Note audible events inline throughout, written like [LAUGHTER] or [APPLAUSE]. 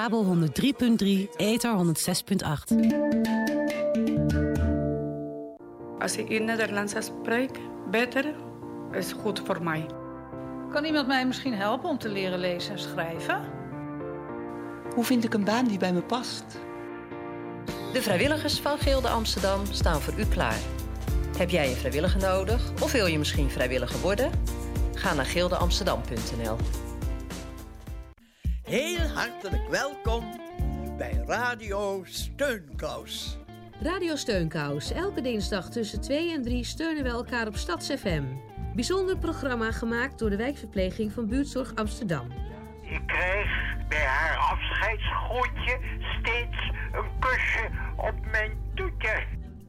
Kabel 103.3, Ether 106.8. Als ik in Nederlands spreek, beter, is goed voor mij. Kan iemand mij misschien helpen om te leren lezen en schrijven? Hoe vind ik een baan die bij me past? De vrijwilligers van Gilde Amsterdam staan voor u klaar. Heb jij een vrijwilliger nodig of wil je misschien vrijwilliger worden? Ga naar gildeamsterdam.nl. Heel hartelijk welkom bij Radio Steunkous. Radio Steunkous. Elke dinsdag tussen 2 en 3 steunen we elkaar op Stads FM. Bijzonder programma gemaakt door de wijkverpleging van Buurtzorg Amsterdam. Ik kreeg bij haar afscheidsgroetje steeds een kusje op mijn toetje.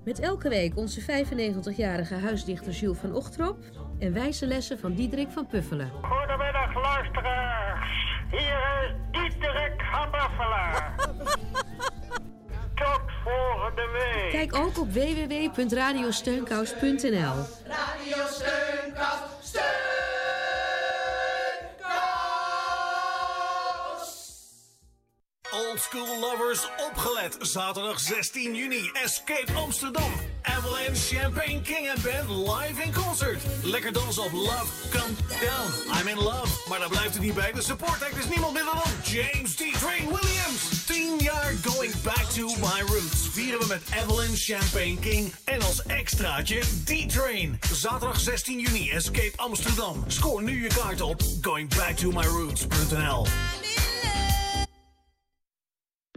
Met elke week onze 95-jarige huisdichter Jules van Ochtrop en wijze lessen van Diederik van Puffelen. Goedemiddag luisteraars. Hier is Diederik van Buffelen. [LAUGHS] Tot volgende week. Kijk ook op www.radiosteunkous.nl. Radio Steunkous, Old School Lovers opgelet. Zaterdag 16 juni. Escape Amsterdam. Avalanche Champagne King and Band live in concert. Lekker dansen op Love Come Down. I'm in love. Maar daar blijft het niet bij. De support act is niemand minder dan James D. Train Williams. 10 jaar Going Back to My Roots. Vieren we met Avalanche Champagne King. En als extraatje D-Train. Zaterdag 16 juni. Escape Amsterdam. Scoor nu je kaart op goingbacktomyroots.nl.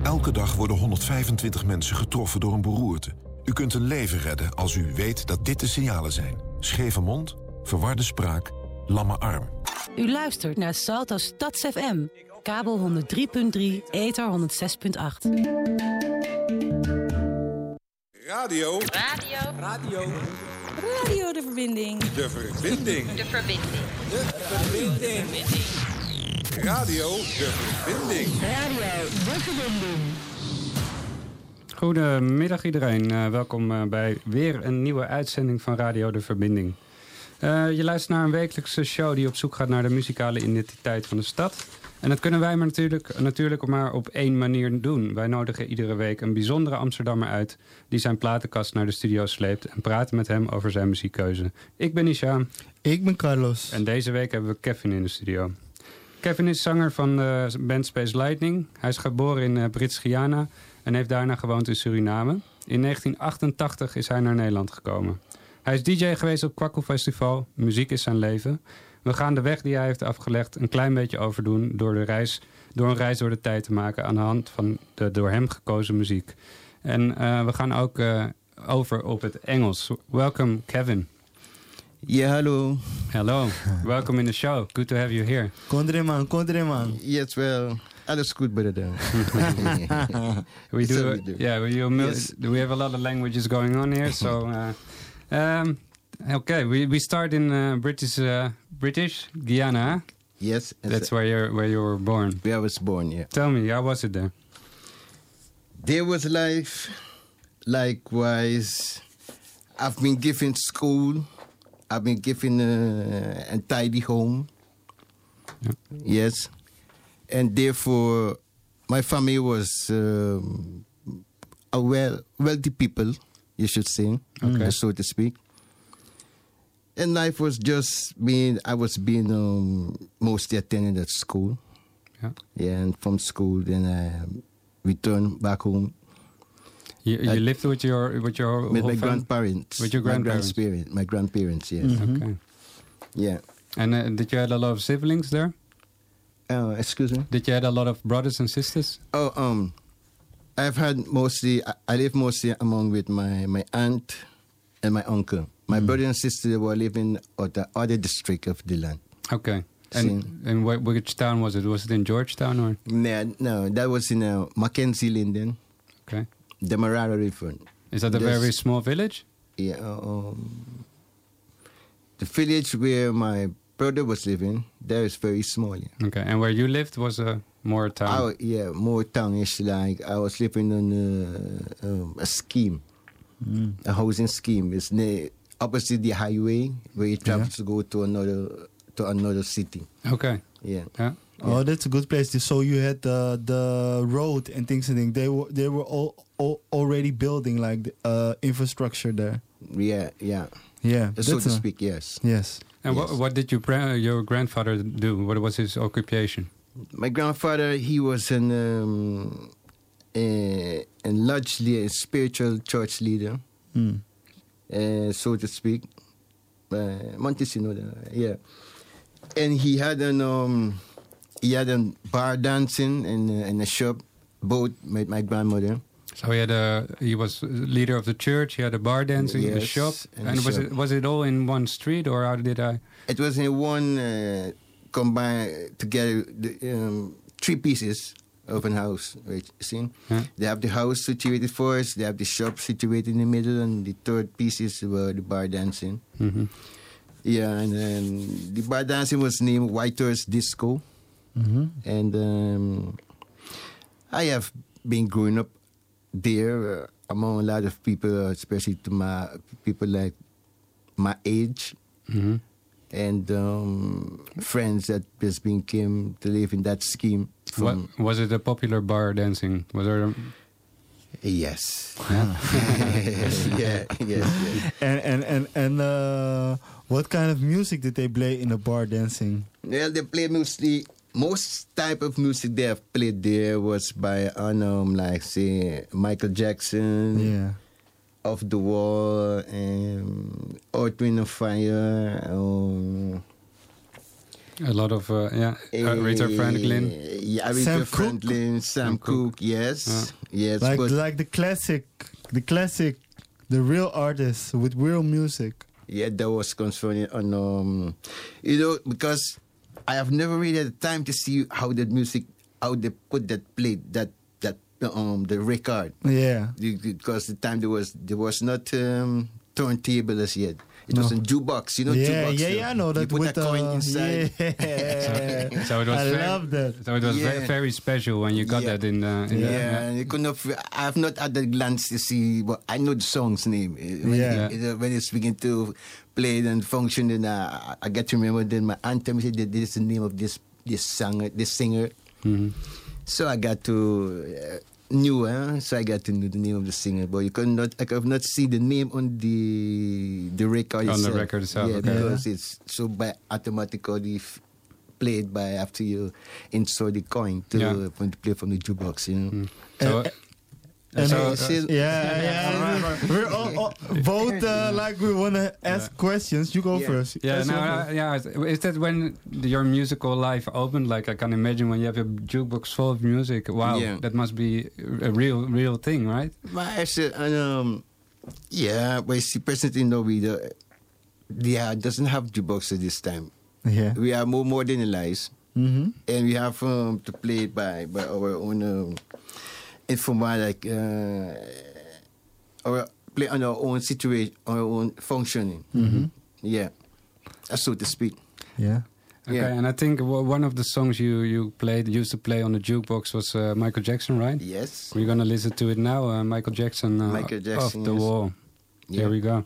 Elke dag worden 125 mensen getroffen door een beroerte. U kunt een leven redden als u weet dat dit de signalen zijn. Scheve mond, verwarde spraak, lamme arm. U luistert naar Salto Stads FM. Kabel 103.3, Ether 106.8. Radio. Radio. Radio. Radio de verbinding. De verbinding. De verbinding. De verbinding. Radio de verbinding. Radio de verbinding. Goedemiddag iedereen. Uh, welkom uh, bij weer een nieuwe uitzending van Radio de Verbinding. Uh, je luistert naar een wekelijkse show die op zoek gaat naar de muzikale identiteit van de stad. En dat kunnen wij maar natuurlijk, natuurlijk maar op één manier doen. Wij nodigen iedere week een bijzondere Amsterdammer uit... die zijn platenkast naar de studio sleept... en praten met hem over zijn muziekkeuze. Ik ben Isha. Ik ben Carlos. En deze week hebben we Kevin in de studio. Kevin is zanger van de band Space Lightning. Hij is geboren in uh, Brits-Guyana en heeft daarna gewoond in Suriname. In 1988 is hij naar Nederland gekomen. Hij is DJ geweest op Kwakkel Festival. Muziek is zijn leven. We gaan de weg die hij heeft afgelegd een klein beetje overdoen... door, de reis, door een reis door de tijd te maken aan de hand van de door hem gekozen muziek. En uh, we gaan ook over op het Engels. Welcome, Kevin. Yeah, hello. Hello. Welcome in the show. Good to have you here. Kondreman, Kondreman. Yes, well, alles goed, brother. [LAUGHS] we do, we do, yeah. We, you, yes. we have a lot of languages going on here, so [LAUGHS] uh, um, okay. We we start in uh, British uh, British Guyana. Yes, that's where you where you were born. Where I was born. Yeah. Tell me, how was it there? There was life. Likewise, I've been given school. I've been given a, a tidy home. Yeah. Yes. And therefore, my family was um, a well, wealthy people, you should say, okay. so to speak. And life was just being, I was being um, mostly attending at school. Yeah. Yeah, and from school, then I returned back home. You, you lived with your with your with my grandparents. With your grandparents. My grandparents. My grandparents. Yes. Mm-hmm. Okay. Yeah. And uh, did you have a lot of siblings there? Uh, excuse me. Did you have a lot of brothers and sisters? Oh, um, I've had mostly. I, I live mostly among with my my aunt and my uncle. My mm. brother and sister were living at the other district of the land. Okay. And, and wh- which town was it? Was it in Georgetown or? No, no, that was in uh, Mackenzie Linden. Okay. Demerara River. Is that a There's- very small village? Yeah. Um, the village where my brother was living, there is very small. Yeah. Okay. And where you lived was a more town? Oh, yeah, more townish. Like I was living on a, um, a scheme, a housing scheme. It's near opposite the highway where you travel to go to another to another city. Okay. Yeah. Yeah. Oh, that's a good place. So you had the the road and things and things. They were they were all, all already building like the, uh, infrastructure there. Yeah, yeah. Yeah, so to a- speak, yes. Yes. And Yes. what, what did your, gra- your grandfather do? What was his occupation? My grandfather, he was an um, a, a largely a spiritual church leader, Mm. uh, so to speak. Uh, Montesino, yeah. And he had an um, he had a bar dancing in a, in a shop, both with my grandmother. So he had a he was leader of the church. He had a bar dancing, a Yes, shop, and a was shop. it was it all in one street or how did I? It was in one uh, combined together the, um, three pieces of a house. Right, you see? They have the house situated first. They have the shop situated in the middle, and the third piece is uh, the bar dancing. Mm-hmm. Yeah, and then the bar dancing was named White Horse Disco, Mm-hmm. and um, I have been growing up there uh, among a lot of people, uh, especially to my people like my age Mm-hmm. and um, friends that just been came to live in that scheme. What, was it a popular bar dancing? Was there? A, Yes. [LAUGHS] Yeah. yeah, yes, yes. And and and and uh, what kind of music did they play in the bar dancing? Well, they play mostly most type of music they have played there was by um like say Michael Jackson, Yeah. Off the Wall, and Earth, Wind and Fire, um, a lot of uh, yeah, Aretha eh, Franklin. yeah, Aretha Sam Cooke. Franklin, Sam, Sam Cooke, Cooke. yes, yes, like but like the classic, the classic, the real artists with real music. Yeah, that was concerning on um, you know because I have never really had time to see how that music how they put that plate that that um the record Yeah. The- the- because the time there was there was not um, turntable as yet. It was No. a jukebox, you know, yeah, jukebox. yeah, yeah, I know that. you put with a coin uh, inside. Yeah. [LAUGHS] So it was I very, love that. So it was ve- Yeah. very special when you got Yeah. that in. Uh, in Yeah, the, and you could not. I have not had the glance to see. But I know the song's name. Uh, When, Yeah. it, it- when it's begin to play and function, then uh, I get to remember. Then my anthem said that this is the name of this this singer. This singer. Mhm. So I got to uh, knew, eh? so I got to know the name of the singer. But you could not, I could not see the name on the the record On the record itself, yeah, okay. because it's so by automatically f- played by after you insert the coin to Yeah. play from the jukebox. You know. Mm. Uh, so, uh, And so, uh, uh, still- yeah, yeah. We're all, all, both uh, [LAUGHS] like we want to ask questions. You go Yeah. first. Yeah, Ask no, uh, yeah. Is that when your musical life opened? Like I can imagine when you have a jukebox full of music. Wow, Yeah. that must be a real, real thing, right? But I said, um, yeah, but see, presently no, we do, yeah, doesn't have jukebox at this time. Yeah. We are more modernized. Mm-hmm. and we have um, to play it by by our own um, informal like uh, or play on our own situation, our own functioning. Mhm. Yeah, that's so to speak. Yeah. Okay, Yeah. and I think one of the songs you you played, used to play on the jukebox, was uh, Michael Jackson, right? Yes. We're gonna listen to it now. Uh, Michael Jackson, uh, Michael Jackson, off the yes. wall. Yeah. Here we go.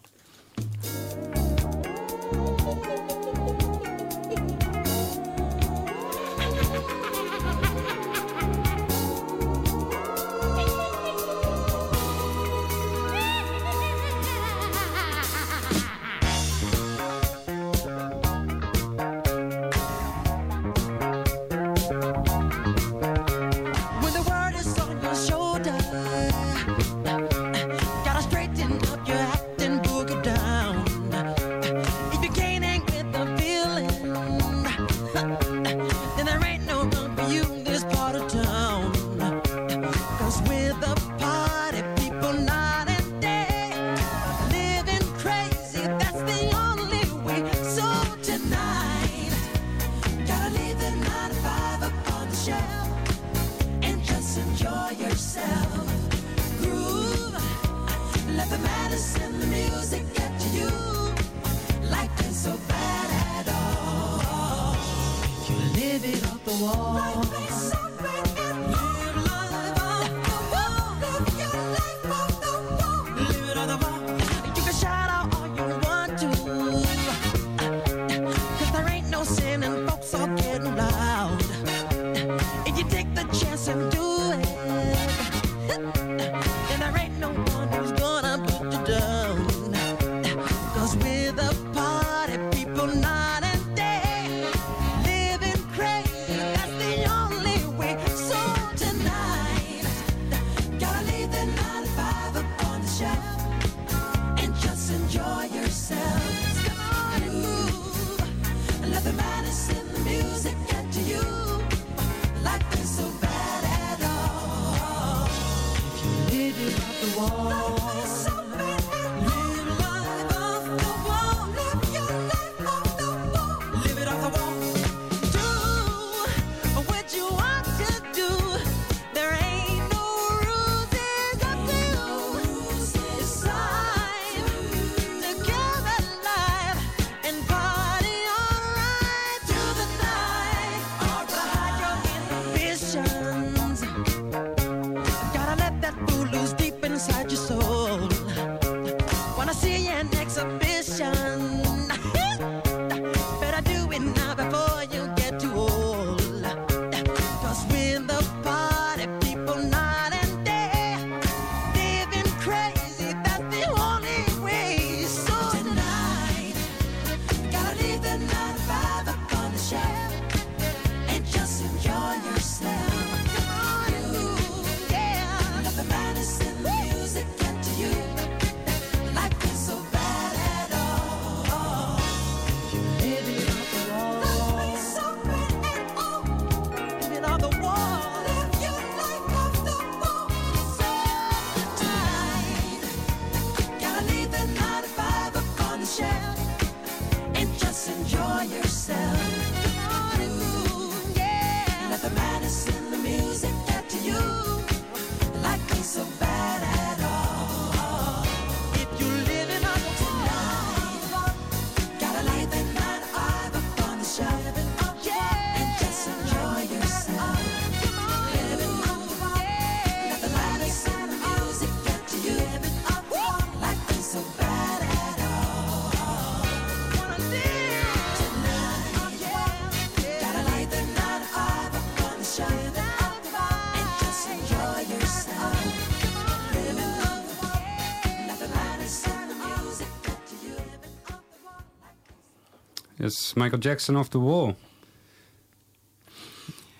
It's Michael Jackson off the wall.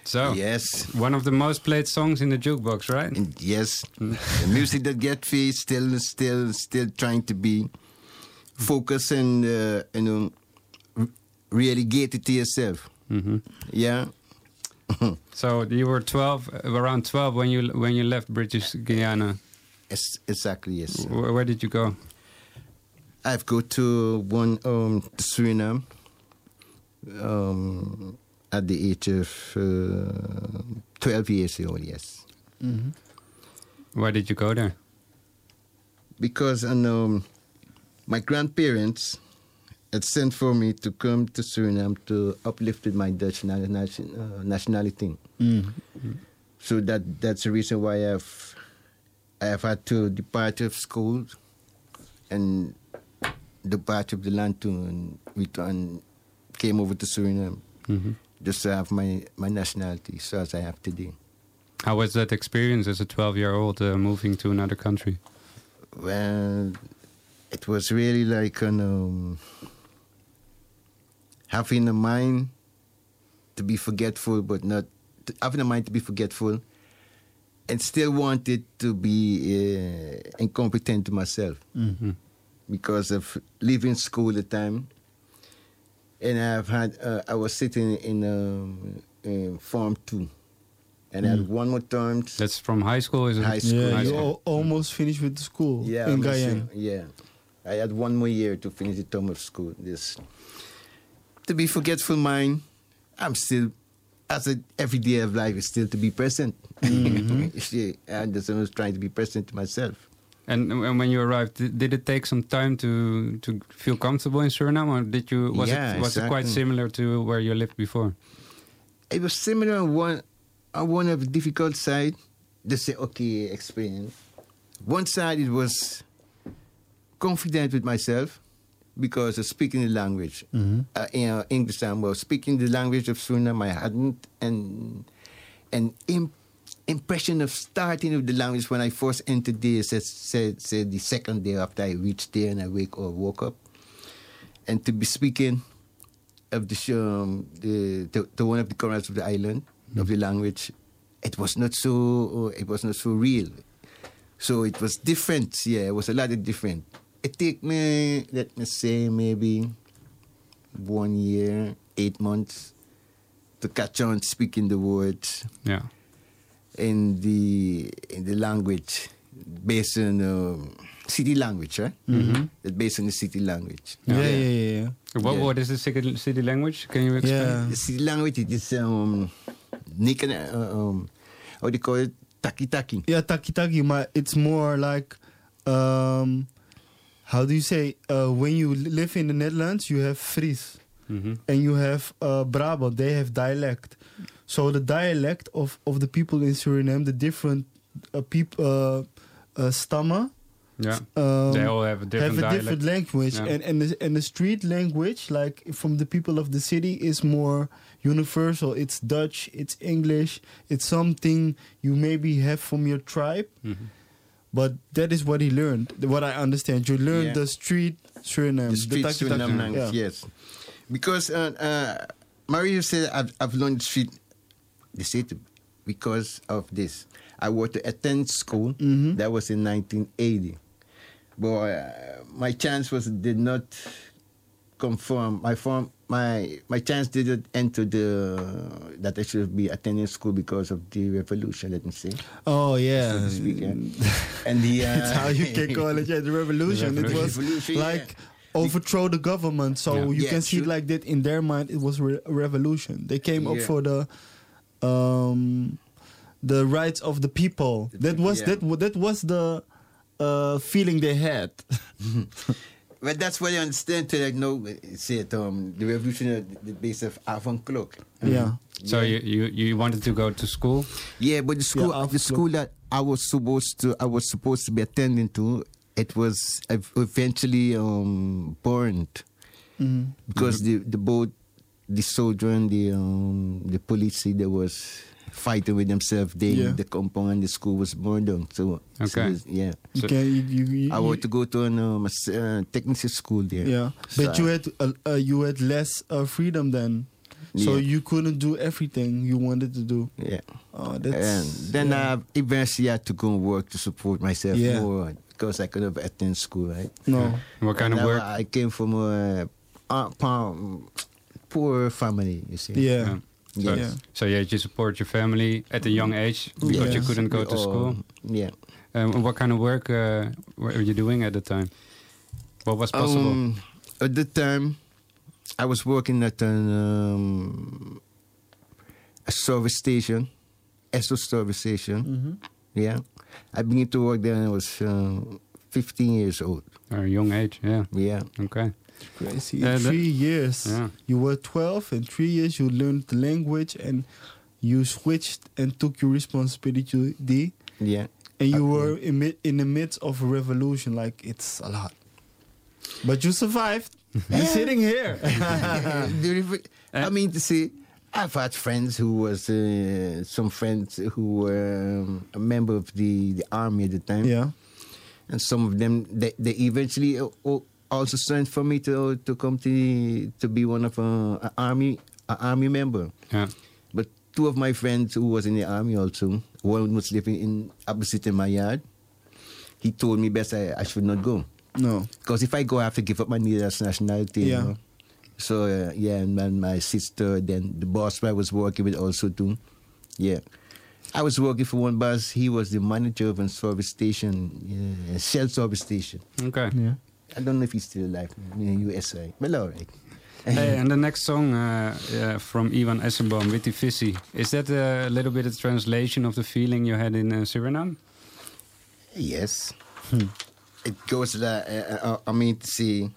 So yes, one of the most played songs in the jukebox, right? Yes, the music that get free still, still, still trying to be focused and uh, you know really get it to yourself. Mm-hmm. Yeah. [LAUGHS] So you were 12, uh, around 12 when you when you left British Guyana. Yes, exactly. Yes. Where, where did you go? I've go to one um Suriname um at the age of uh, twelve years old. Yes, Why did you go there? because um, my grandparents had sent for me to come to Suriname to uplift my Dutch uh, nationality. So that that's the reason why I've I have had to depart of school and depart of the land to and return came over to Suriname Mhm. just to have my, my nationality so as I have today. How was that experience as a 12 year old uh, moving to another country? Well, it was really like an, um, having a mind to be forgetful, but not having a mind to be forgetful, and still wanted to be uh, incompetent to myself Mhm. because of leaving school at the time. And I've had uh, I was sitting in um, in Form Two, and I had Mm. one more term. That's from high school, is it? High school. Yeah, high school. al- almost finished with the school Yeah, in I'm Guyana. Yeah, I had one more year to finish the term of school. This to be forgetful mind. I'm still, as a every day of life is still to be present. [LAUGHS] See, and that's I was trying to be present to myself. And, and when you arrived, did, did it take some time to to feel comfortable in Suriname, or did you was Yeah, it was it quite similar to where you lived before? It was similar on one on one of the difficult side. They say okay, explain. One side it was confident with myself because of speaking the language. Mhm. uh, you know, English time was speaking the language of Suriname. I hadn't an an im- impression of starting with the language when I first entered there, said, said, said the second day after I reached there and I wake or woke up, and to be speaking of the show, um, the, the, the one of the corners of the island hmm. of the language, it was not so uh, it was not so real. So it was different. Yeah, it was a lot of different. It took me, let me say, maybe one year, eight months to catch on speaking the words Yeah. In the in the language based on um, city language, right? Mhm. It's based on the city language. Yeah, yeah, yeah. yeah. What, Yeah. what is the city, city language? Can you explain? The city language it is um, Nick, uh, um, how do you call it? Taki taki. Yeah, taki taki, but it's more like, um, how do you say? Uh, when you live in the Netherlands, you have Fries, Mhm. and you have uh, Brabant. They have dialect. So the dialect of of the people in Suriname, the different uh, people, uh, uh, stammen. Yeah. um, They all have a different have a different language, Yeah. and and the, and the street language, like from the people of the city, is more universal. It's Dutch, it's English, it's something you maybe have from your tribe, Mhm. but that is what he learned. What I understand, you learned Yeah. the street Suriname, the street taki-taki. Suriname language, Yeah. yes. Because uh, uh, Mario said I've, I've learned the street the city because of this. I went to attend school. Mm-hmm. That was in 1980. But uh, my chance was did not confirm. My form, my my chance didn't enter the that I should be attending school because of the revolution. Let me see. Oh yeah, so speak, yeah. [LAUGHS] and the uh, That's how you can call it. Yeah, the [LAUGHS] revolution. It was Revolution, yeah. like overthrow the government. So Yeah. you Yeah, can see it like that. In their mind, it was re- a revolution. They came up for the um, the rights of the people. That was yeah. that. That was the uh, feeling they had. [LAUGHS] But that's what I understand to like know say it, um the revolution uh, the base of avant clock. Yeah. So you, you you wanted to go to school? Yeah, but the school Yeah, the school that I was supposed to I was supposed to be attending to it was eventually um burned Mhm. because the the boat the soldier and the um the police they was fighting with themselves they Yeah. the compound and the school was burned down so, so Okay. it was- yeah You can. You, you, you, I want to go to an um, uh, technical school there Yeah, So but you had uh, uh, you had less uh, freedom then, so Yeah. you couldn't do everything you wanted to do. Yeah. Oh, that's and then yeah. I eventually had to go and work to support myself Yeah. more because I couldn't attend school, right? No. What kind of And I- work? I came from a uh, poor, poor family, you see. Yeah. So, Yeah. so you had to support your family at a young age because you couldn't go We to all- school. Yeah. Um, what kind of work uh, were you doing at the time? What was possible? Um, at the time, I was working at an um, a service station, Esso service station. Mhm. Yeah, I began to work there when I was uh, 15 years old. At a young age, yeah. Yeah. Okay. Crazy. Uh, In the- three years, Yeah. you were 12. In three years, you learned the language and you switched and took your responsibility. To D. Yeah. And you Okay. were in, in the midst of a revolution. Like, it's a lot. But you survived. [LAUGHS] You're sitting here. [LAUGHS] I mean to say, I've had friends who was uh, some friends who were um, a member of the, the army at the time. Yeah. and some of them they, they eventually uh, al- also sent for me to to come to to be one of uh, an army an army member. Yeah. But two of my friends who was in the army also, one was living in opposite in my yard. He told me best I, I should not go. No. Because if I go, I have to give up my Netherlands nationality. Yeah. You know? So uh, yeah, and then my sister, then the boss I was working with also too. Yeah. I was working for one boss. He was the manager of a service station, yeah, Shell service station. Okay. Yeah. I don't know if he's still alive in the USA. But all right. Hey, and the next song uh, uh, from Ivan Esseboom, Witty Fissy, is that a little bit of translation of the feeling you had in uh, Suriname? Yes. It goes like, uh, uh, I mean to see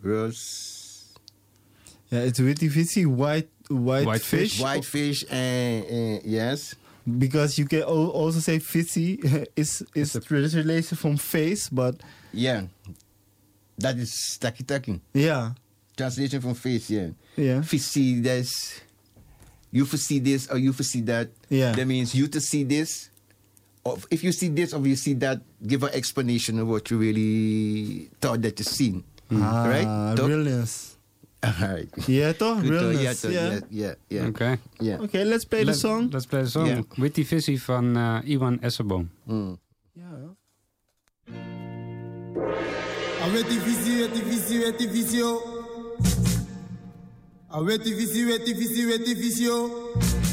Rose. Yeah, it's witty fizzy, white, white, White fish. fish. White fish, and uh, yes. Because you can also say fizzy [LAUGHS] is is translation from face, but Yeah. That is taki taki. yeah, Translation from face, yeah. yeah. Fishy, that's you foresee this or you foresee that. Yeah. That means you to see this. Or if you see this or you see that, give an explanation of what you really thought that you seen. Ah, right? Toch? realness. Alright. Yeah, toch? Good, toch? Realness. Yeah, toch? yeah. yeah, yeah, yeah. Oké. Yeah. Okay, let's play the song. Let's play the song. Yeah. With die visie van eh, Iwan Esseboom. Aweti visi, Avec difficile, difficile, difficile. Avec difficile, difficile, difficile.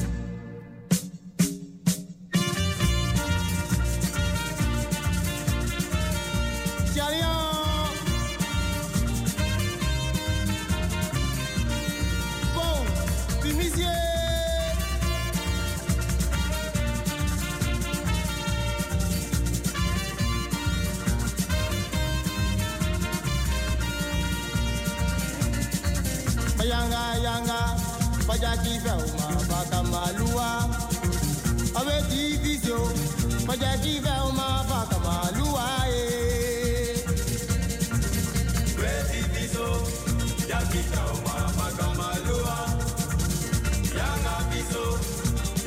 Bajaki velma, baka malua. Awe divisio, bajaki velma, baka malua. Eh. We divisio, yaki velma, baka malua. Yanga viso,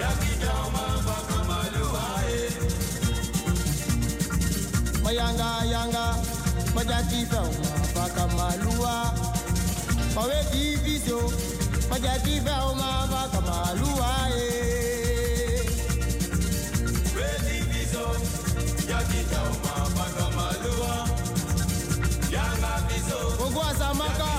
yaki velma, baka malua. Eh. Bayanga yanga, bajaki velma, baka malua. Pawe divisio, pajaki velma baka malua eh. We divisio, yaki velma baka malua. Yanga viso, ogwa samaka.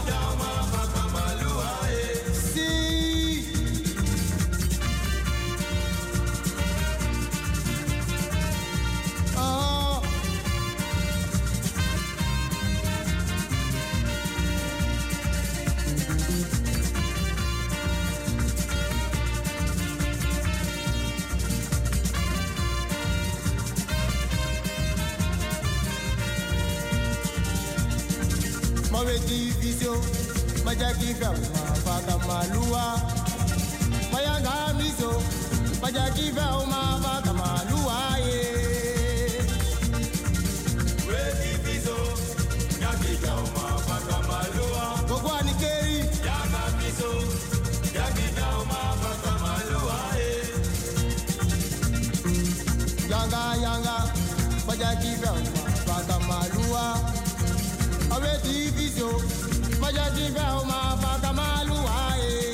Majaki velma malua. Mayanga miso, majaki velma malua. We divisio, yaki malua. Gogwa keri, yanga miso, yaki velma malua. Yanga yanga, majaki velma malua. Awe divisio, majaki velma baka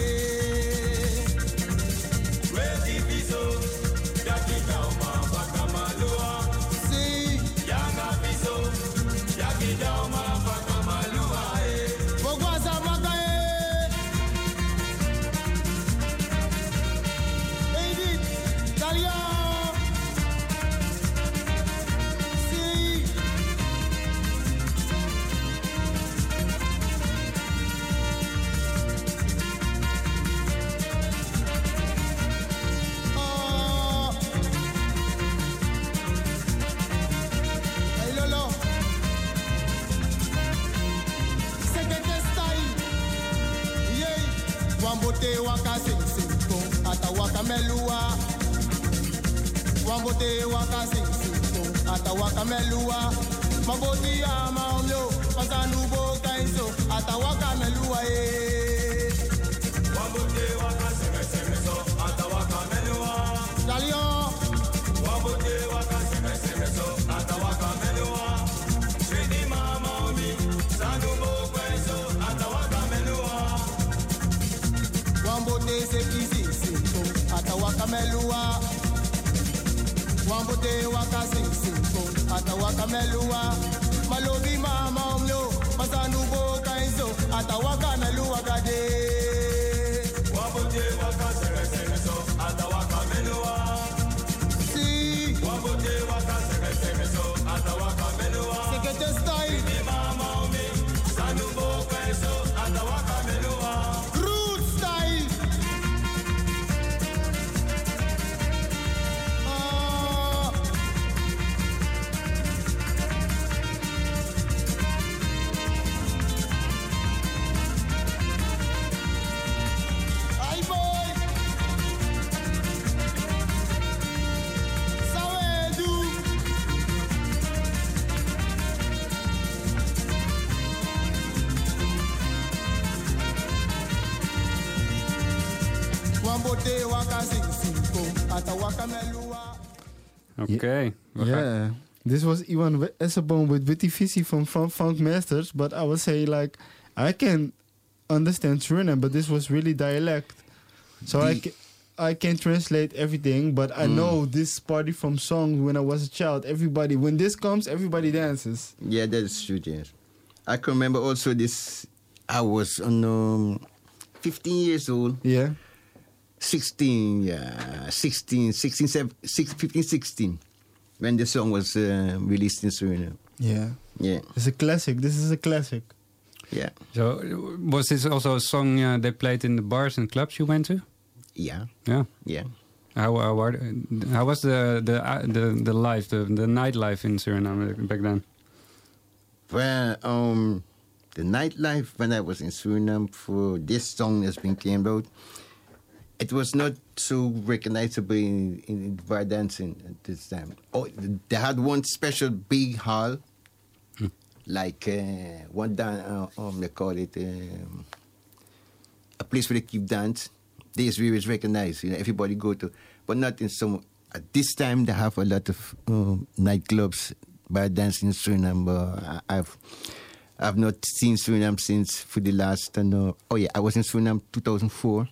ata waka melua. Wambote waka sing sing kong ata waka melua. Maboti ya maomyo pasanu bo kainso ata waka melua eh. Wambote waka sing sing so ata waka melua. Dalio. Wambote Wambote waka sing sinto ata waka melua. Malobi mama omlo masanu bo kainso ata waka melua gade. Wambote waka sing sing so ata waka melua. Si. Wambote waka sing sing so Oké. we gaan- Yeah. This was Iwan We- Esseboom with Witty from Fun- Funk Masters, but I would say like I can understand Suriname, but this was really dialect. So I The- ca- I can translate everything, but I Mm. know this party from songs when I was a child. Everybody, when this comes, everybody dances. Yeah, that is true, yes. I can remember also this. I was on um, 15 years old. Yeah. 16, yeah. 16, 16, 17, 16, 15, 16. When the song was uh, released in Suriname. Yeah. Yeah. It's a classic. This is a classic. Yeah. So, was this also a song uh, they played in the bars and clubs you went to? Yeah. Yeah. Yeah. How how, are, how was the the uh, the the life the the nightlife in Suriname back then? Well, um, the nightlife when I was in Suriname for this song that's been came out, it was not so recognizable in, in bar dancing at this time. Oh, they had one special big hall, like uh, one dan- uh, um, they call it um, a place where they keep dance. This where it's recognized. You know, everybody go to, but not in some. At this time, they have a lot of um, nightclubs, bar dancing in Suriname. I've I've not seen Suriname since for the last. Uh, no, oh yeah, I was in Suriname 2004.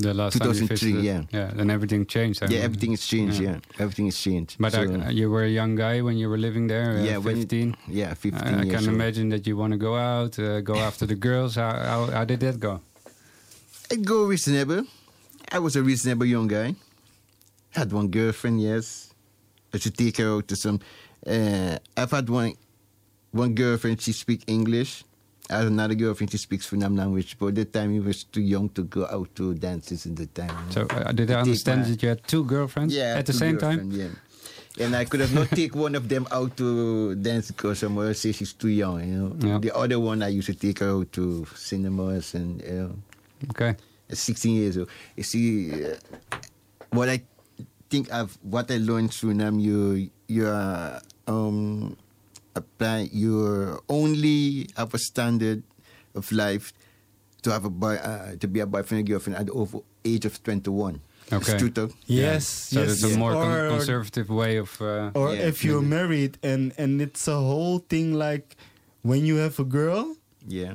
The last time you 2003, visited, yeah. yeah, and everything changed. I Yeah, remember. everything has changed. Yeah, everything has changed. But So, uh, you were a young guy when you were living there. Uh, Yeah, when- 15. yeah, 15 I, I can imagine that you want to go out, uh, go [LAUGHS] after the girls. How, how how did that go? it go reasonable. I was a reasonable young guy. Had one girlfriend, yes. I should take her out to some. Uh, I've had one one girlfriend. She speak English. I had another girlfriend. She speaks Funam language. But at the time, he was too young to go out to dances. At the time. So uh, did I understand that you had two girlfriends Yeah, at the same time? Yeah. And I could have not take one of them out to dance because someone say she's too young. You know. Yeah. The other one I used to take her out to cinemas and you know. Okay. At 16 years old. You see, uh, what I think of what I learned through them, you you are um apply you only have a standard of life to have a boy uh, to be a boyfriend and girlfriend at the over age of 21. It's Okay. true, though. Yes, So yes. it's a more con- conservative way of. Uh, or if you're married and and it's a whole thing like when you have a girl Yeah.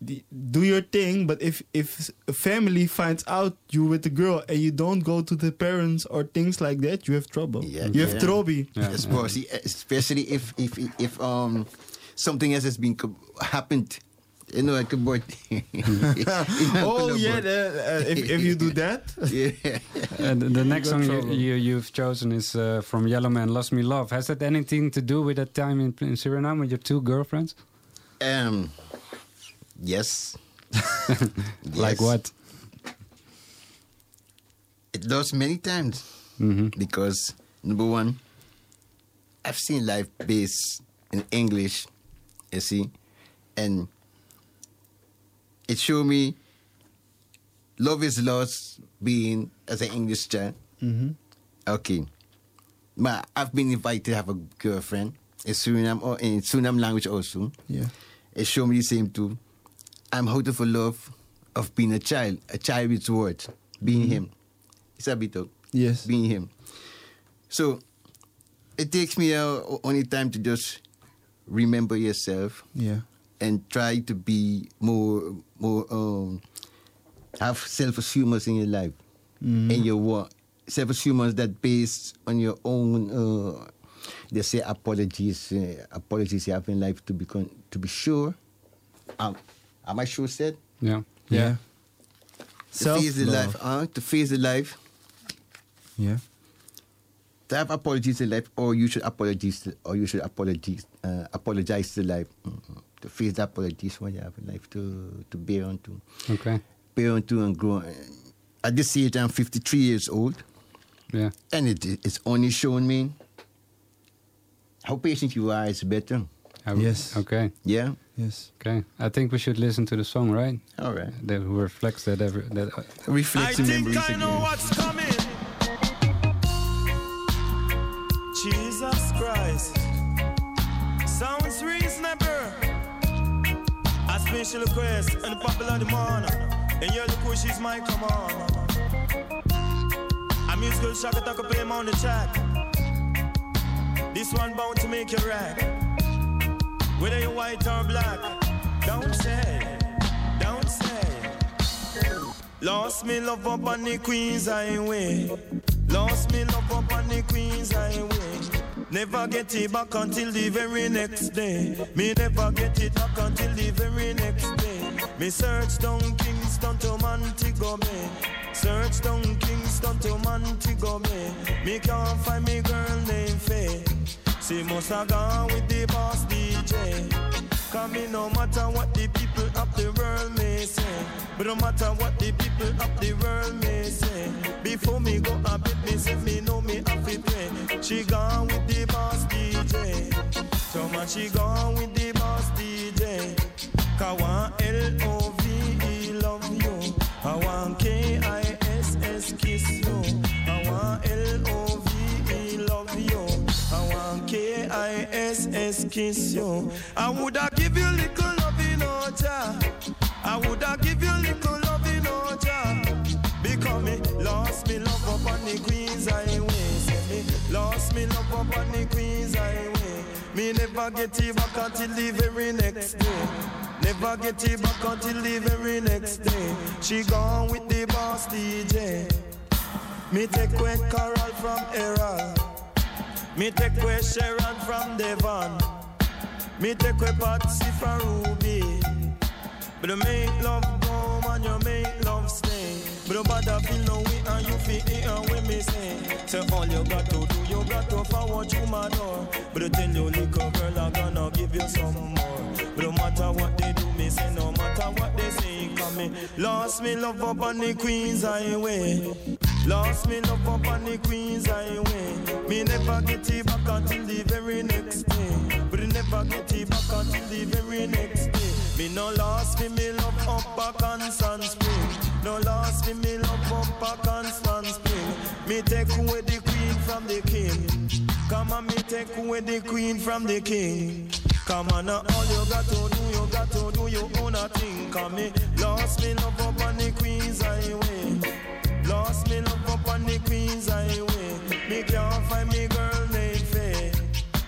The- do your thing but if if a family finds out you with a girl and you don't go to the parents or things like that you have trouble Yeah, you have trouble yeah. trobi Especially, especially if if if um something else has been happened. You know, like about. [LAUGHS] oh yeah that, uh, if, if you do that [LAUGHS] yeah. And the next song you, trouble. you, you've chosen is uh, from Yellowman, Lost Me Love. Has that anything to do with that time in, in Suriname with your two girlfriends? Um. Yes. [LAUGHS] Like what? It does many times. Mm-hmm. Because number one, I've seen life based in English, you see, and it showed me love is lost being as an English child. Mhm. Okay. But I've been invited to have a girlfriend in Suriname or in Suriname language also. Yeah. It showed me the same too. I'm out of a love of being a child, a child with words, being Mhm. him. It's a bit of Yes. being him. So it takes me uh, only time to just remember yourself yeah and try to be more more um have self assurance in your life Mhm. and your work. Self assurance that based on your own uh, they say apologies uh, apologies you have in life to be con- to be sure. Um, am I sure said? Yeah. Yeah. To face the Self-love. life, uh, to face the life, yeah to have apologies in life, or you should apologize, or you should apologize, uh, apologize to life. Mhm. To face the apologies what you have in life to to bear on to. Okay. bear on to and grow. At this age, I'm 53 years old, Yeah. and it, it's only shown me how patient you are is better. I- Yes. Okay. Yeah. yes Okay. I think we should listen to the song, right? All right. That reflects that. Every, that uh, Reflects the memories I know again. what's coming. Jesus Christ. Sounds reasonable. A special request and the popular demand. And you're the Kushis, my come on. musical shock attack up play 'em on the track. This one bound to make you rack. Whether you're white or black, don't say, don't say. Lost me love up on the Queen's Highway. Lost me love up on the Queen's Highway. Never get it back until the very next day. Me never get it back until the very next day. Me search down Kingston to Montego Bay. Search down Kingston to Montego Bay. Me can't find me girl named Faye. She must have gone with the boss DJ. Cause me no matter what the people of the world may say. But no matter what the people of the world may say. Before me go a bed, me say me know me have to pay. She gone with the boss DJ. So much she gone with the boss DJ. Cause one L-O-V-E K-I-S-S you. I woulda give you little love in Oja. I woulda give you little love in Oja. Because me lost me love up on the Queen's Highway. Say me lost me love up on the Queen's Highway. Me never get it back until the very next day. Never get it back until the very next day. She gone with the boss DJ. Me take away Carol from Errol. Me take away Sharon from Devon. Me take away Patsy from Ruby. But you make love go and you make love stay. But you bother feel no way and you feel it and when me say. So all you got to do, you got to forward you my door. But you tell your little girl I'm gonna give you some more. But no matter what they do, me say no matter what they say, come me. Lost me love up on the Queen's Highway. Lost me love up on the Queen's Highway. Me never get it back until the very next day. But never get it back until the very next day. Me no lost me, me love up a constant spring. No lost me, me love up a constant spring. Me take away the queen from the king. Come on, me take away the queen from the king. Come on, now all you got to do, you got to do your own thing. Come me lost me love up on the Queen's Highway. Lost me on the Queen's Highway. Me can't find me girl named Faye.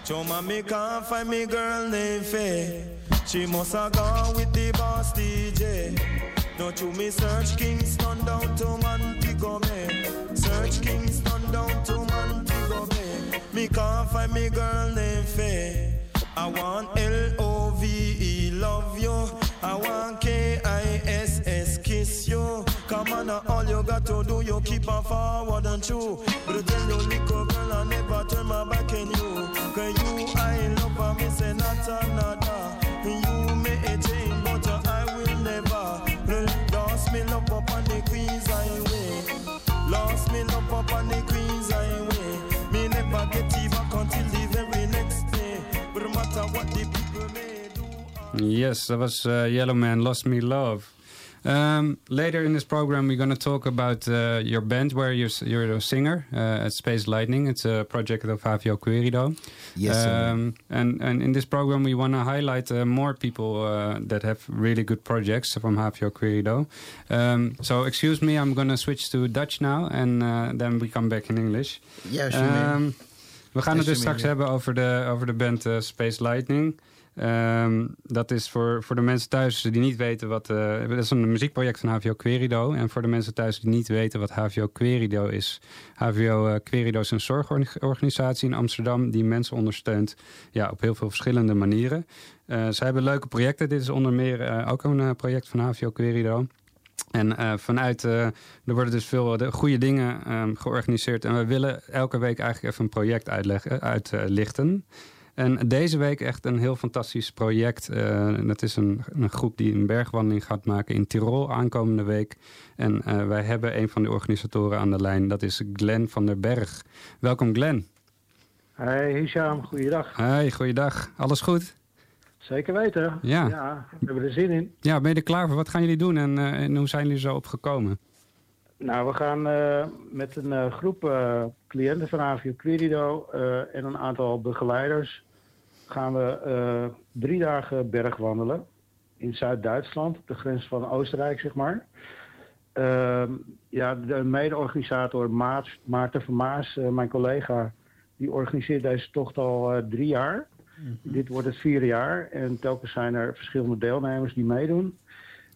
Choma, me can't find me girl named Faye. She must have gone with the boss DJ. Don't you me search Kingston down to Montego Bay. Search Kingston down to Montego Bay. Me can't find me girl named Faye. I want L-O-V-E love you. I want now, all you got to do, you keep on forward and true. But you tell your little girl I never turn my back on you. Cause you, I love her, me say not another. You may change, but I will never. Lost me love up on the Queen's Highway. Lost me love up on the Queen's Highway. Me never get back until the very next day. But no matter what the people may do. Yes, that was uh, Yellowman, Lost Me Love. Um, later in this program, we're going to talk about uh, your band, where you're, you're a singer uh, at Space Lightning. It's a project of HVO Querido. Yes. Um, and, and in this program, we want to highlight uh, more people uh, that have really good projects from HVO Querido. Um, so, excuse me, I'm going to switch to Dutch now, and uh, then we come back in English. Ja, alsjeblieft. Um, we gaan het dus Alsjeblieft, straks hebben over de, over de band eh, Space Lightning. Ehm, dat is voor, voor de mensen thuis die niet weten wat... eh, dat is een muziekproject van HVO Querido. En voor de mensen thuis die niet weten wat HVO Querido is... HVO eh, Querido is een zorgorganisatie in Amsterdam... die mensen ondersteunt ja, op heel veel verschillende manieren. Eh ze hebben leuke projecten. Dit is onder meer ook een project van HVO Querido. En vanuit, eh, er worden dus veel de goede dingen ehm, georganiseerd. En we willen elke week eigenlijk even een project uitleggen, uitlichten. En deze week echt een heel fantastisch project. Eh, dat is een, een groep die een bergwandeling gaat maken in Tirol aankomende week. En eh, wij hebben een van de organisatoren aan de lijn. Dat is Glenn van der Berg. Welkom Glenn. Hey Hisham, goeiedag. Hi, goeiedag. Alles goed? Zeker weten. Ja. we hebben er zin in. Ja, ben je er klaar voor? Wat gaan jullie doen en, eh, en hoe zijn jullie zo opgekomen? Nou, we gaan eh, met een eh, groep eh, cliënten van Avio Querido en een aantal begeleiders gaan we drie dagen bergwandelen in Zuid-Duitsland, op de grens van Oostenrijk, zeg maar. Ehm, ja, de mede-organisator Maat- Maarten van Maas, mijn collega, die organiseert deze tocht al drie jaar. Dit wordt het vierde jaar en telkens zijn er verschillende deelnemers die meedoen.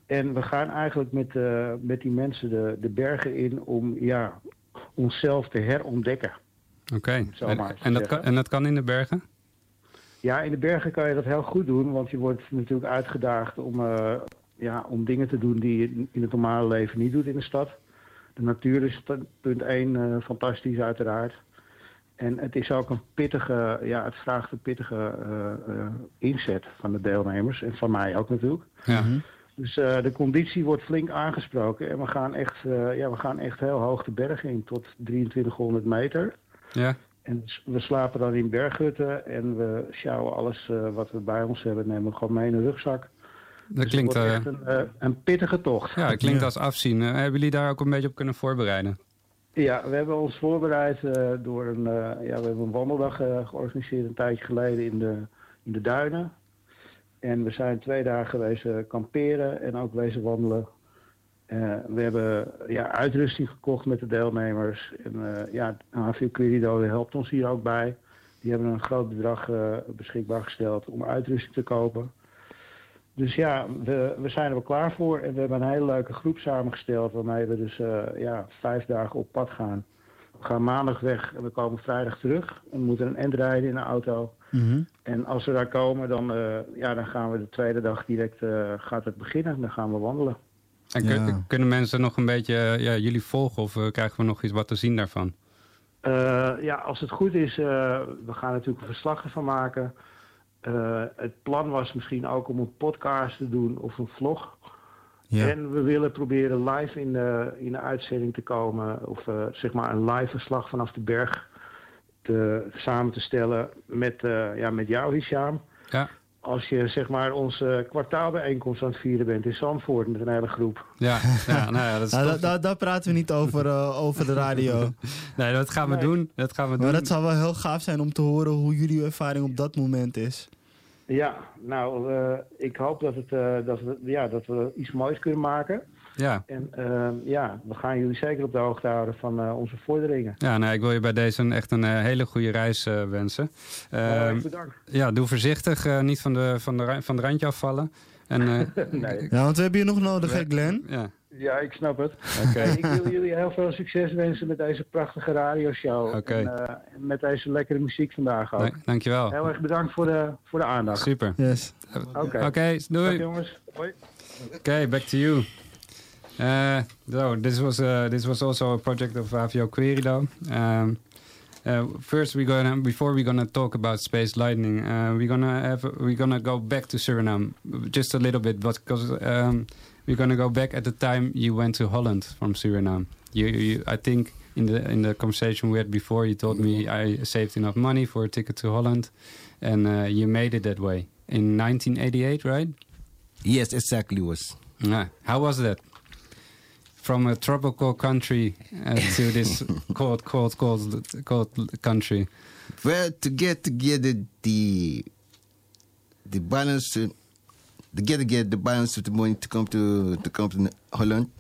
En we gaan eigenlijk met, eh, met die mensen de, de bergen in om ja, onszelf te herontdekken. Oké. En, dat kan, en dat kan in de bergen? Ja, in de bergen kan je dat heel goed doen, want je wordt natuurlijk uitgedaagd om, eh, ja, om dingen te doen die je in het normale leven niet doet in de stad. De natuur is punt één eh, fantastisch uiteraard. En het is ook een pittige, ja, het vraagt een pittige eh, eh, inzet van de deelnemers en van mij ook natuurlijk. Ja. Dus eh, de conditie wordt flink aangesproken en we gaan, echt, eh, ja, we gaan echt heel hoog de bergen in, tot 2300 meter. Ja. En s- we slapen dan in berghutten en we sjouwen alles eh, wat we bij ons hebben, nemen we gewoon mee in een rugzak. Dat Dus het klinkt, wordt echt een, een pittige tocht. ja, het klinkt als afzien. Hebben jullie daar ook een beetje op kunnen voorbereiden? Ja, we hebben ons voorbereid eh, door een, eh, ja, we hebben een wandeldag georganiseerd een tijdje geleden in de, in de duinen. En we zijn twee dagen geweest kamperen en ook wezen wandelen. Eh, we hebben ja, uitrusting gekocht met de deelnemers. En eh, ja, HVU Querido helpt ons hier ook bij. Die hebben een groot bedrag eh, beschikbaar gesteld om uitrusting te kopen. Dus ja, we, we zijn er wel klaar voor. En we hebben een hele leuke groep samengesteld waarmee we dus ja, vijf dagen op pad gaan. We gaan maandag weg en we komen vrijdag terug. We moeten een end rijden in een auto. En als we daar komen, dan, eh, ja, dan gaan we de tweede dag direct eh, gaat het beginnen. Dan gaan we wandelen. En kun- kunnen mensen nog een beetje eh, ja, jullie volgen of krijgen we nog iets wat te zien daarvan? Eh, ja, als het goed is, eh, we gaan natuurlijk een verslag ervan maken. Eh, het plan was misschien ook om een podcast te doen of een vlog. Ja. En we willen proberen live in de, in de uitzending te komen. Of eh, zeg maar een live verslag vanaf de berg te, samen te stellen met, eh, ja, met jou, Hisham. Ja. Als je zeg maar onze kwartaalbijeenkomst aan het vieren bent in Zandvoort met een hele groep. Ja, ja, nou ja, dat is [LAUGHS] Nou, tof. da- da- daar praten we niet over, eh, over de radio. [LAUGHS] Nee, dat gaan we doen. Dat gaan we doen. Maar dat zou wel heel gaaf zijn om te horen hoe jullie ervaring op dat moment is. Ja, nou, eh, ik hoop dat, het, eh, dat, we, ja, dat we iets moois kunnen maken. Ja. En eh, ja, we gaan jullie zeker op de hoogte houden van eh, onze vorderingen. Ja, nou, ik wil je bij deze een, echt een hele goede reis eh, wensen. erg Ehm, bedankt. ja, doe voorzichtig. eh, niet van de, van, de, van het randje afvallen. En, eh, [LAUGHS] Nee. Ja, want we hebben je nog nodig, hè Glenn? Ja. Ja, ik snap het. Oké. Ik wil jullie heel veel succes wensen met deze prachtige radioshow. Oké. En, eh, met deze lekkere muziek vandaag ook. Dank- dankjewel. Heel erg bedankt voor de, voor de aandacht. Super. Yes. Oké. Oké, doei. Dag, jongens. Hoi. Okay, back to you. Uh, so this was uh, this was also a project of Avio Querido. Um, uh, first, we're gonna before we're gonna talk about space lightning, uh, we're gonna have we're gonna go back to Suriname just a little bit, but because um, we're gonna go back at the time you went to Holland from Suriname. You, you, I think in the in the conversation we had before, you told me I saved enough money for a ticket to Holland, and uh, you made it that way in 1988, right? Yes, exactly was. Yeah. How was that? From a tropical country uh, [LAUGHS] to this cold, cold, cold, cold country. Well, to get together the the balance, to, to get together the balance of the money to come to to come to Holland.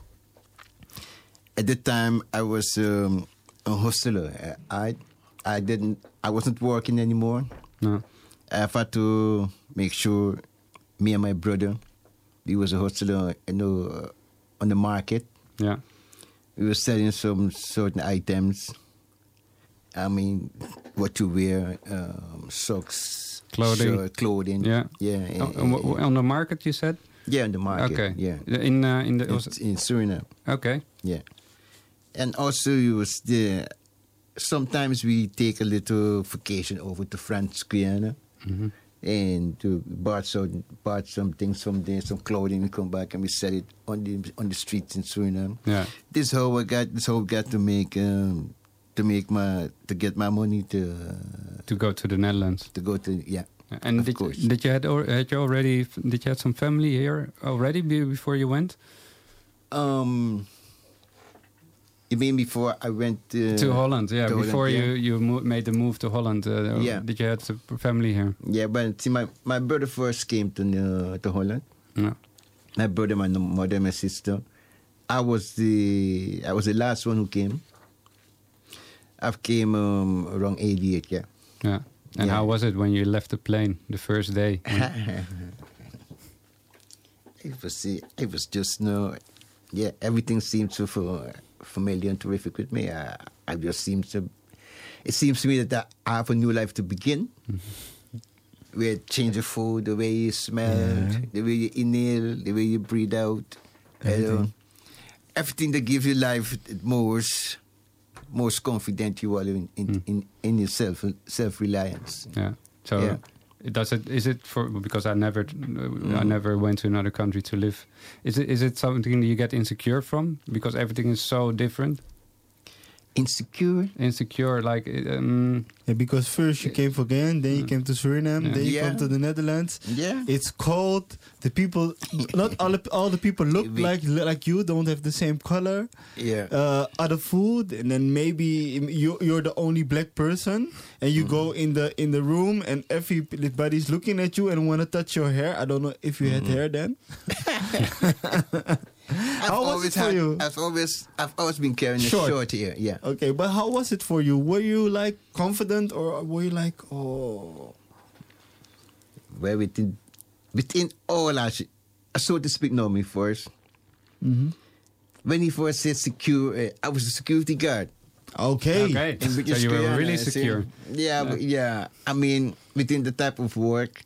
At the time, I was um, a hostler. I I didn't I wasn't working anymore. No. I had to make sure me and my brother, he was a hostler, you know, uh, on the market. Yeah. We were selling some certain items. I mean, what to wear, um, socks, Clothing. shirt, clothing. Yeah. yeah. Oh, on, the market, you said? yeah, on the market. Okay. Yeah. In uh, in the in, in Suriname. okay. Yeah. And also, you was there. Sometimes we take a little vacation over to France Guyana. Mhm. And to buy some, buy some things from there, some clothing, we come back and we sell it on the on the streets in Suriname. Yeah. This how I got. This how I got to make um, to make my to get my money to To go to the Netherlands. to go to yeah. And of did, course. did you had al- had you already did you have some family here already before you went Um, you mean before I went uh, to Holland? Yeah, to Holland, before yeah. you you made the move to Holland. Uh, Yeah. Did you have a family here? Yeah, but see, my, my brother first came to uh, to Holland. Yeah. My brother, my mother, my sister, I was the I was the last one who came. I came um, around 88, yeah. Yeah. And Yeah. how was it when you left the plane the first day? [LAUGHS] it was it was just no, yeah. Everything seemed so familiar and terrific with me. I, I just seems to, it seems to me that I have a new life to begin. Where change of food, the way you smell, the way you inhale, the way you breathe out, you know, Everything. everything that gives you life most most confident you are in in, hmm. in, in yourself self reliance. Yeah. So Yeah. does it is it for because I never I mm. never went to another country to live. Is it is it something that you get insecure from because everything is so different? Insecure. Insecure, like um, Yeah, because first you came for Guyana, then you came to Suriname, Yeah. then you Yeah. come to the Netherlands. Yeah. It's cold. The people, [LAUGHS] not all the, all the people look like like you. Don't have the same color. Yeah. Uh, other food, and then maybe you you're the only black person, and you go Mm-hmm. in the in the room, and everybody's looking at you and want to touch your hair. I don't know if you Mm-hmm. had hair then. [LAUGHS] [LAUGHS] I've How was always it for had, you? I've always I've always been carrying Short. a short hair. Yeah. Okay, but how was it for you? Were you like confident, or were you like, oh? Where within within all our shit, so to speak, know me first. mm-hmm. When he first said secure, uh, I was a security guard. Okay. Okay. So you were really I say. secure. Yeah, but yeah. I mean, within the type of work,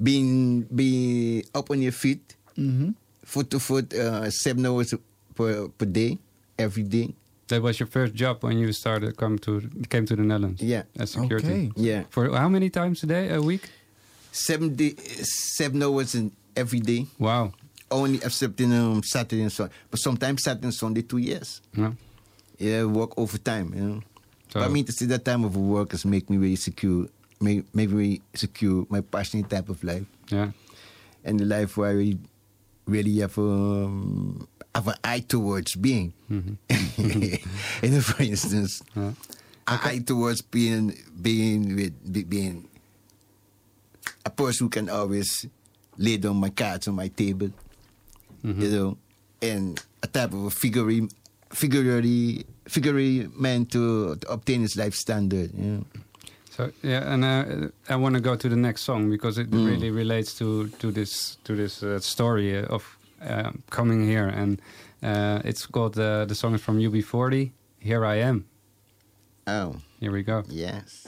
being being up on your feet, Mm-hmm. Foot to foot, uh, seven hours per per day, every day. that was your first job when you started come to came to the Netherlands. Yeah. as security. Okay. Yeah. For how many times a day? A week? Seven day, seven hours in every day. Wow. Only excepting um, Saturday and Sunday, but sometimes Saturday and Sunday two years. Yeah. Yeah, work overtime. You know. So- but I mean to see that time of work is make me very secure, make make me very secure my passionate type of life. Yeah. And the life where I really have um, have an eye towards being. you know, for instance, an eye towards being being with be- being a person who can always lay down my cards on my table. You know, and a type of a figurine, figurary, figurary man to, to obtain his life standard. You know. So yeah, and uh, I want to go to the next song because it Mm. really relates to to this to this uh, story of uh, coming here, and uh, it's called uh, the song is from UB40. Here I am. Oh, here we go. Yes.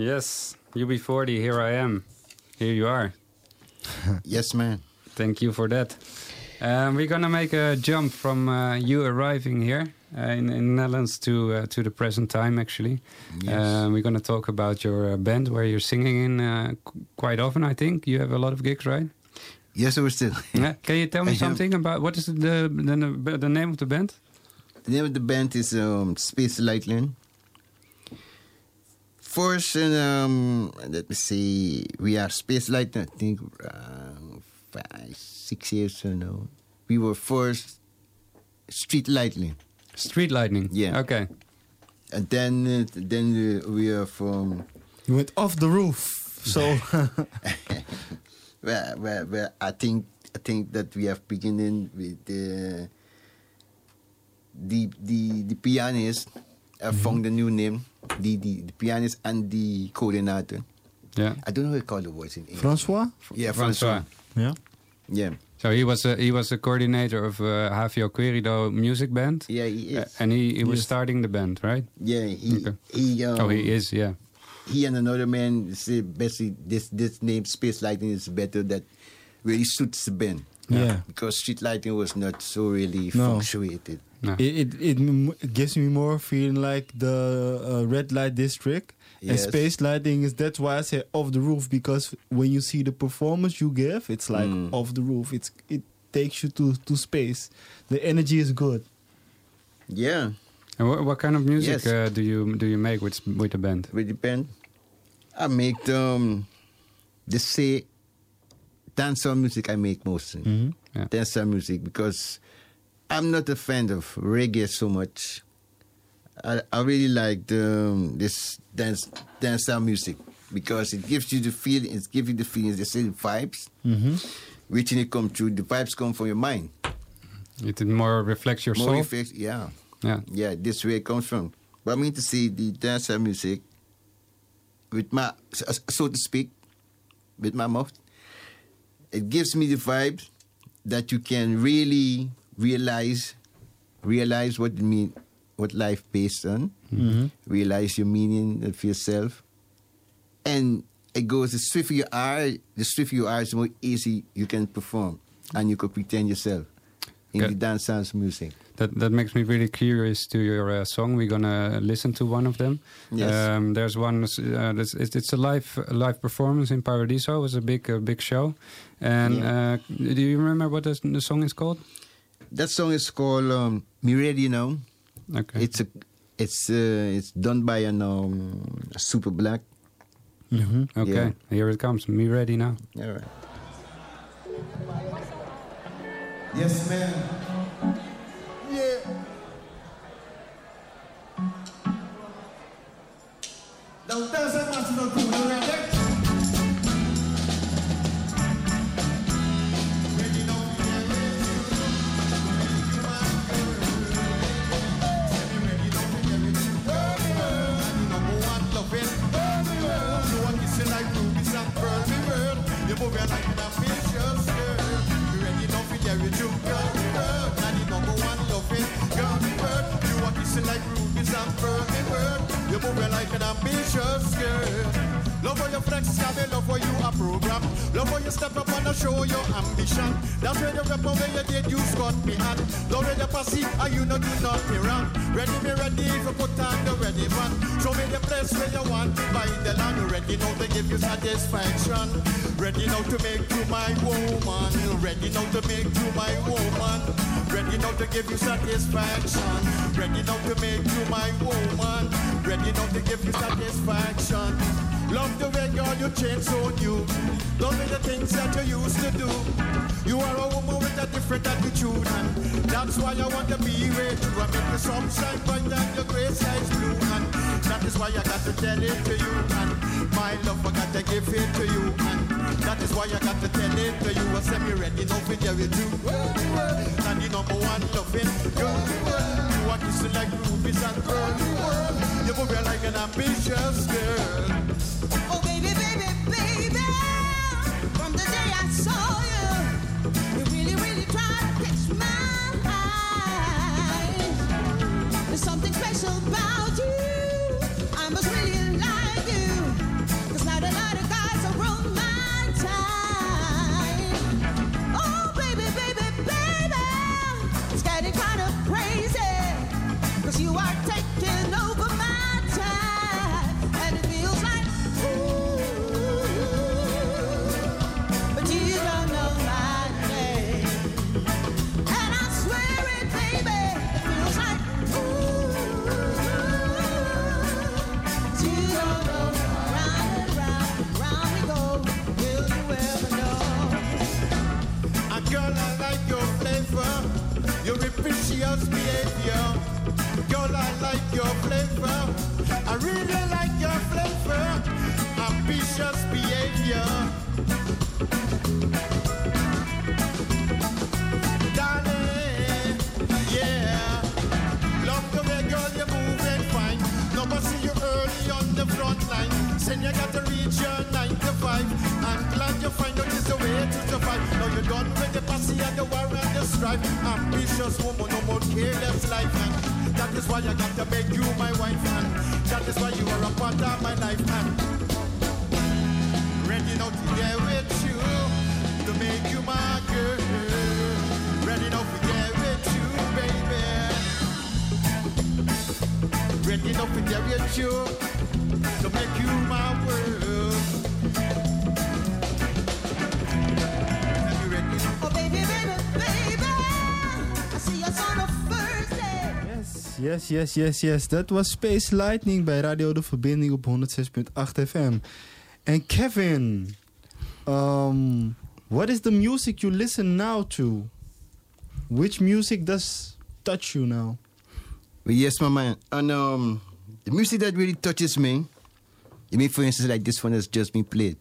Yes, UB40, here I am. Here you are. [LAUGHS] yes, man. Thank you for that. Um, we're gonna make a jump from uh, you arriving here uh, in, in Netherlands to uh, to the present time. Actually, Yes. Um, we're gonna talk about your uh, band where you're singing in uh, qu- quite often. I think you have a lot of gigs, right? Yes, we're still. [LAUGHS] Yeah. Can you tell me something about what is the the, the name of the band? The name of the band is um, Space Lightning. First, um, let me see, we are Space Lightning, I think uh, five, six years ago now. We were first Street Lightning. Street Lightning? Yeah. Okay. And then, uh, then uh, we are from... You went off the roof. So [LAUGHS] well, well, well, I think I think that we have beginning with the the the, the pianist. I found a new name. The, the the pianist and the coordinator. Yeah. I don't know how to call the voice in English. Francois? Yeah, Francois. Francois. Yeah. Yeah. So he was a, he was a coordinator of uh, HVO Querido music band. Yeah, he is. Uh, and he, he was Yes. starting the band, right? Yeah, he Okay. he. Um, oh, he is. Yeah. He and another man say basically this this name Space Lightning is better that really suits the band. Yeah. Because Street Lightning was not so really No. Punctuated. It, it, it gives me more feeling like the uh, red light district. And Yes. space lighting is that's why I say off the roof because when you see the performance you give, it's like Mm. off the roof. It's it takes you to, to space. The energy is good. Yeah. And what, what kind of music Yes. uh, do you do you make with with the band? With the band, I make um, the say dancehall music. I make mostly Mhm. Yeah. dancehall music because I'm not a fan of reggae so much. I, I really like the, um, this dance dancehall music because it gives you the feel. It gives you the feelings. They say the vibes. Mm-hmm. Which it come true, the vibes come from your mind. It more reflects your More soul. effects, yeah. Yeah. Yeah, this way it comes from. But I mean to see the dancehall music with my so, so to speak, with my mouth, it gives me the vibes that you can really realize realize what it mean what life based on. Mhm. Realize your meaning of yourself. And it goes the swifter you are, the swifter you are, the more easy you can perform. And you could pretend yourself in Okay. the dance dance music. That that makes me really curious to your uh, song. We're gonna listen to one of them. Yes. Um, there's one. Uh, it's, it's a live live performance in Paradiso. It was a big uh, big show. And Yeah. uh, do you remember what the, the song is called? That song is called um, "Me Ready Now." Okay. It's a, it's uh, it's done by an um, Super Black. Mhm. Okay, Yeah. here it comes. Me ready now. All right. Yes, man. Yeah. Now there's a national like rubies and furry bird You your like an ambitious girl. Love how you flex, cabby, love how you a program. Love how you step up and show your ambition. That's where you rep on where you did, you got me hand. Love where you passive, and you know do not me wrong. Ready, me ready, you put on the ready man. Show me the place where you want, by the land. Ready now to give you satisfaction. Ready now to make you my woman. Ready now to make you my woman. Ready now to give you satisfaction. Ready now to make you my woman. Ready now to give you satisfaction. Love the way girl you change so new. Love the things that you used to do. You are a woman with a different attitude and that's why I want to be with you. I make the sunshine bright and your gray skies blue and that is why I got to tell it to you and my love I got to give it to you and that is why I got to tell it to you. I say me ready now for you do. And the number one loving girl. You are kissing like rubies and pearls. You move like an ambitious girl. Vicious behavior. Girl, I like your flavor. I really like your flavor, ambitious behavior. Darling, yeah. Love the way, girl, you move and fine. Number see you early on the front line. Saying you got to reach your 9 to 5. I'm glad you find out it's the way to survive. Now you're done with the posse and the war and the strife. Ambitious woman, careless life. And that is why I got to make you my wife. And that is why you are a part of my life. And ready now to get with you. To make you my girl. Ready now to get with you, baby. Ready now to get with you. Yes, yes, yes, yes. Dat was Space Lightning bij Radio De Verbinding op 106.8 FM. En Kevin, um, what is the music you listen now to? Which music does touch you now? Yes, my man. And um, the music that really touches me, you mean, for instance, like this one has just been played.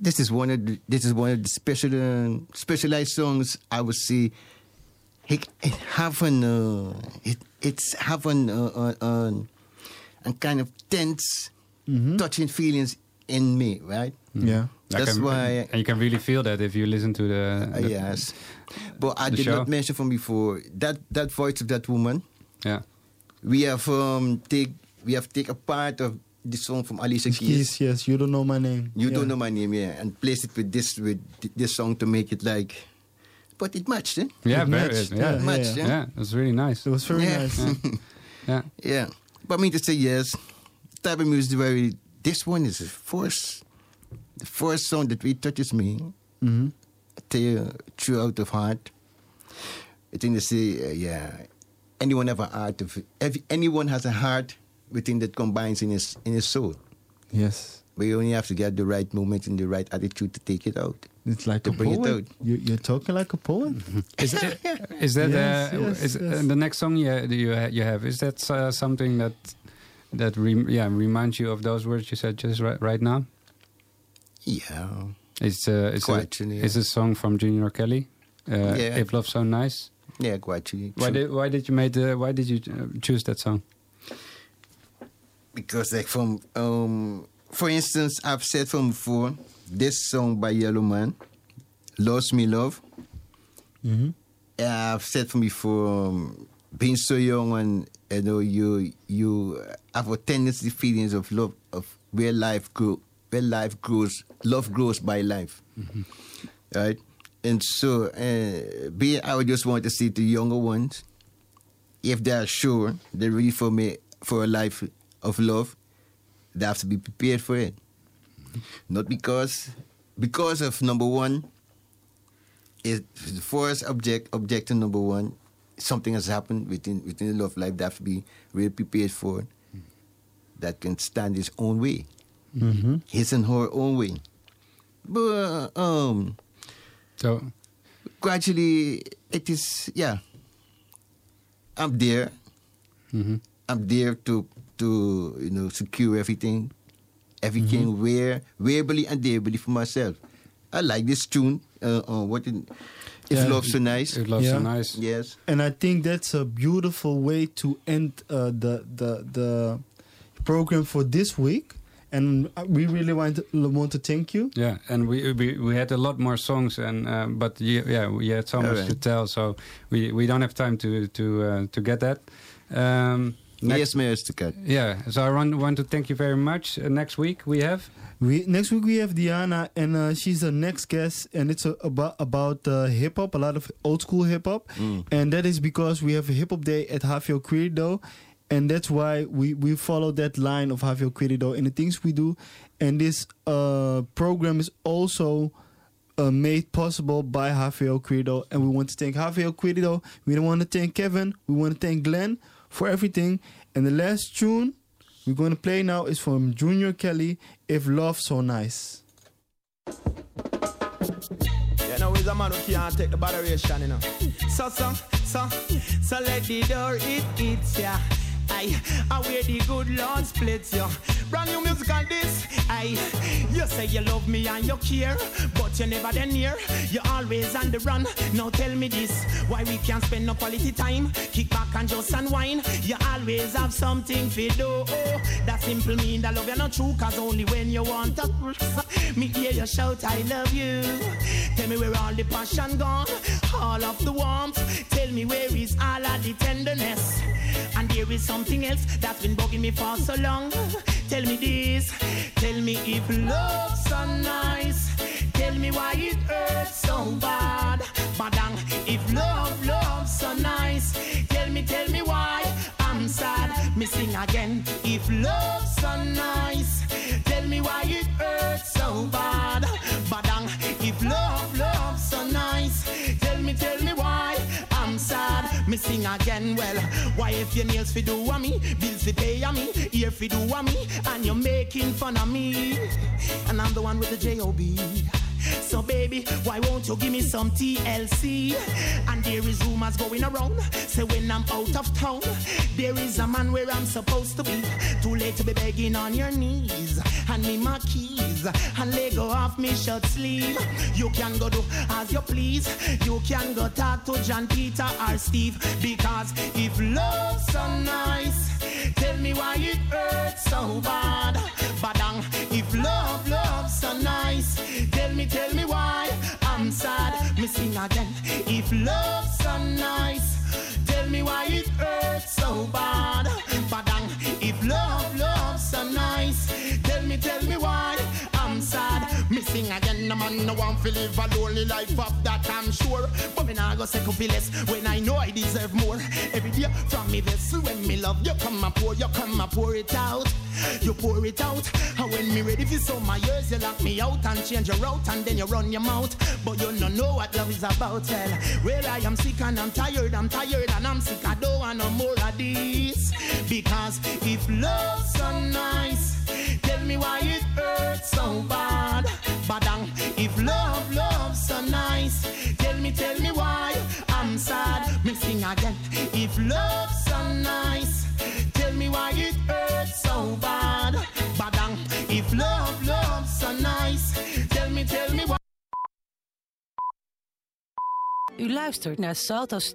This is one of the, this is one of the special uh, specialized songs I would say. It, it have an uh, it it's have an uh, uh, uh, a kind of tense, touching feelings in me, right? Yeah. That's can- why and you can really feel that if you listen to the, Uh, the- yes. But I did show. not mention from before that that voice of that woman. Yeah. We have um take we have take a part of the song from Alicia Keys. Keys, yes, you don't know my name. You Yeah. don't know my name, yeah, and place it with this with this song to make it like, but it matched, eh? Yeah, It very, matched, yeah, yeah, It matched, yeah, yeah. it was really nice. It was very Yeah. nice. Yeah. [LAUGHS] Yeah, but I mean to say yes, type of music where this one is the first, the first song that really touches me. Mhm. Tear true out of heart. I think they say, uh, yeah, anyone have a heart of every, anyone has a heart within that combines in his in his soul. Yes. But you only have to get the right moment and the right attitude to take it out. It's like a poet. out. You, you're talking like a poet. [LAUGHS] Is, it, is that Yes, uh, yes, is yes. the next song you you you have? Is that uh, something that that rem- yeah reminds you of those words you said just right, right now? Yeah. It's uh, it's Quite, a, yeah. it's a song from Junior Kelly. Uh, Yeah. If Love's So Nice. Yeah, quite true. Why did why did you make the why did you uh, choose that song? because like from um for instance I've said from before this song by Yellowman, Lost Me Love. Mm-hmm. I've said from before um, being so young and you know you you have a tendency feelings of love of where life grow where life grows love grows by life. Right? And so uh, being I would just want to see the younger ones if they are sure they're ready for me for a life of love, they have to be prepared for it. Not because because of number one, is the first object objective number one, something has happened within within the love life that have to be really prepared for. That can stand his own way. Mm-hmm. His and her own way. But um so gradually it is yeah. I'm there. Mm-hmm. I'm there to to you know secure everything, everything Mm-hmm. where wearably and dearably for myself. I like this tune. Uh, uh, what it, if Yeah. love so nice. If Love's So Nice. Yes. And I think that's a beautiful way to end uh, the the the program for this week. And we really want to, want to thank you. Yeah, and we we, we had a lot more songs, and uh, but you, yeah, we had so much Alright. to tell, so we, we don't have time to to uh, to get that. Um, Yes, Mr. Cat. Yeah, so I want, want to thank you very much. Uh, next week we have. We next week we have Diana, and uh, she's the next guest, and it's uh, about about uh, hip hop, a lot of old school hip hop, and that is because we have a hip hop day at HVO Querido, and that's why we we follow that line of HVO Querido in the things we do, and this uh, program is also. Uh, made possible by HVO Querido, and we want to thank HVO Querido. We don't want to thank Kevin. We want to thank Glenn for everything. And the last tune we're going to play now is from Junior Kelly, If Love So Nice. You know, he's a man who can't take the botheration, you know. So, so, so, so let the door it ya. Aye, I wear the good Lord splits ya. Brand new music on this. I, you say you love me and you care, but you never then near. You always on the run. Now tell me this, why we can't spend no quality time? Kick back and just unwind. You always have something for do. Oh, that simple mean that love you not true, cause only when you want to. Me hear you shout, I love you. Tell me where all the passion gone, all of the warmth. Tell me where is all of the tenderness. And there is something else that's been bugging me for so long. Tell me this, tell me if love's so nice. Tell me why it hurts so bad. Badang, if love, love's so nice. Tell me, tell me why I'm sad. Me sing again. If love's sing again. Well, why if your nails fi do a me, bills fi pay a me, ear fi do a me, and you're making fun of me, and I'm the one with the J-O-B. So baby, why won't you give me some TLC? And there is rumors going around, say when I'm out of town, there is a man where I'm supposed to be. Too late to be begging on your knees. Hand me my keys and let go off me shirt sleeve. You can go do as you please. You can go talk to John Peter or Steve. Because if love's so nice, tell me why it hurts so bad. If love's so nice, tell me why it hurts so bad. Man no one feel live a lonely life of that I'm sure. But me nah go second feel less when I know I deserve more. Every day from me vessel when me love you come and pour, you come and pour it out. You pour it out, and when me ready for some my years, you lock me out and change your route, and then you run your mouth. But you don't know what love is about, well. Well, I am sick and I'm tired, I'm tired and I'm sick. I don't want no more of this. Because if love's so nice, me why it hurts so bad. Badang, if love, love's so nice, tell me, tell me why I'm sad. Me sing again. If love's so nice, tell me why it hurts so bad. Badang, if love, love's so nice, tell me, tell me why. U luistert naar Salto